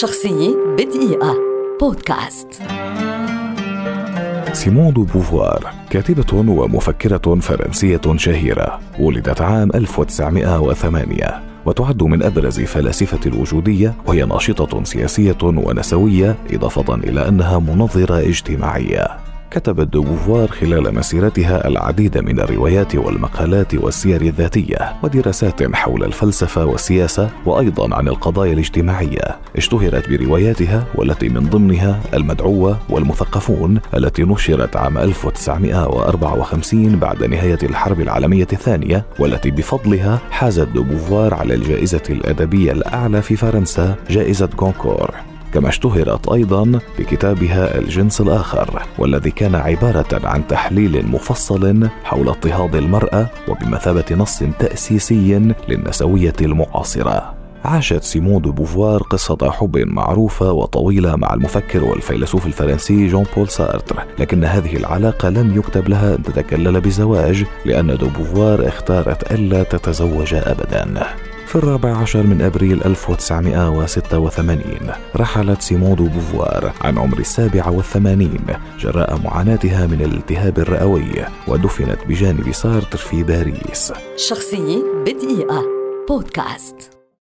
شخصية بدقيقة. بودكاست. سيمون دو بوفوار كاتبة ومفكرة فرنسية شهيرة ولدت عام 1908 وتعد من أبرز فلاسفة الوجودية وهي ناشطة سياسية ونسوية إضافة إلى أنها منظرة اجتماعية. كتبت دوبوفوار خلال مسيرتها العديد من الروايات والمقالات والسير الذاتية ودراسات حول الفلسفة والسياسة وأيضا عن القضايا الاجتماعية. اشتهرت برواياتها والتي من ضمنها المدعوة والمثقفون التي نشرت عام 1954 بعد نهاية الحرب العالمية الثانية والتي بفضلها حازت دوبوفوار على الجائزة الأدبية الأعلى في فرنسا جائزة كونكور. كما اشتهرت أيضا بكتابها الجنس الآخر والذي كان عبارة عن تحليل مفصل حول اضطهاد المرأة وبمثابة نص تأسيسي للنسوية المعاصرة. عاشت سيمون دو بوفوار قصة حب معروفة وطويلة مع المفكر والفيلسوف الفرنسي جون بول سارتر لكن هذه العلاقة لم يكتب لها أن تتكلل بزواج لأن دو بوفوار اختارت ألا تتزوج أبدا. في الرابع عشر من أبريل 1986 رحلت سيمون دو بوفوار عن عمر السابع والثمانين جراء معاناتها من الالتهاب الرئوي ودفنت بجانب سارتر في باريس. شخصية بدقيقة. بودكاست.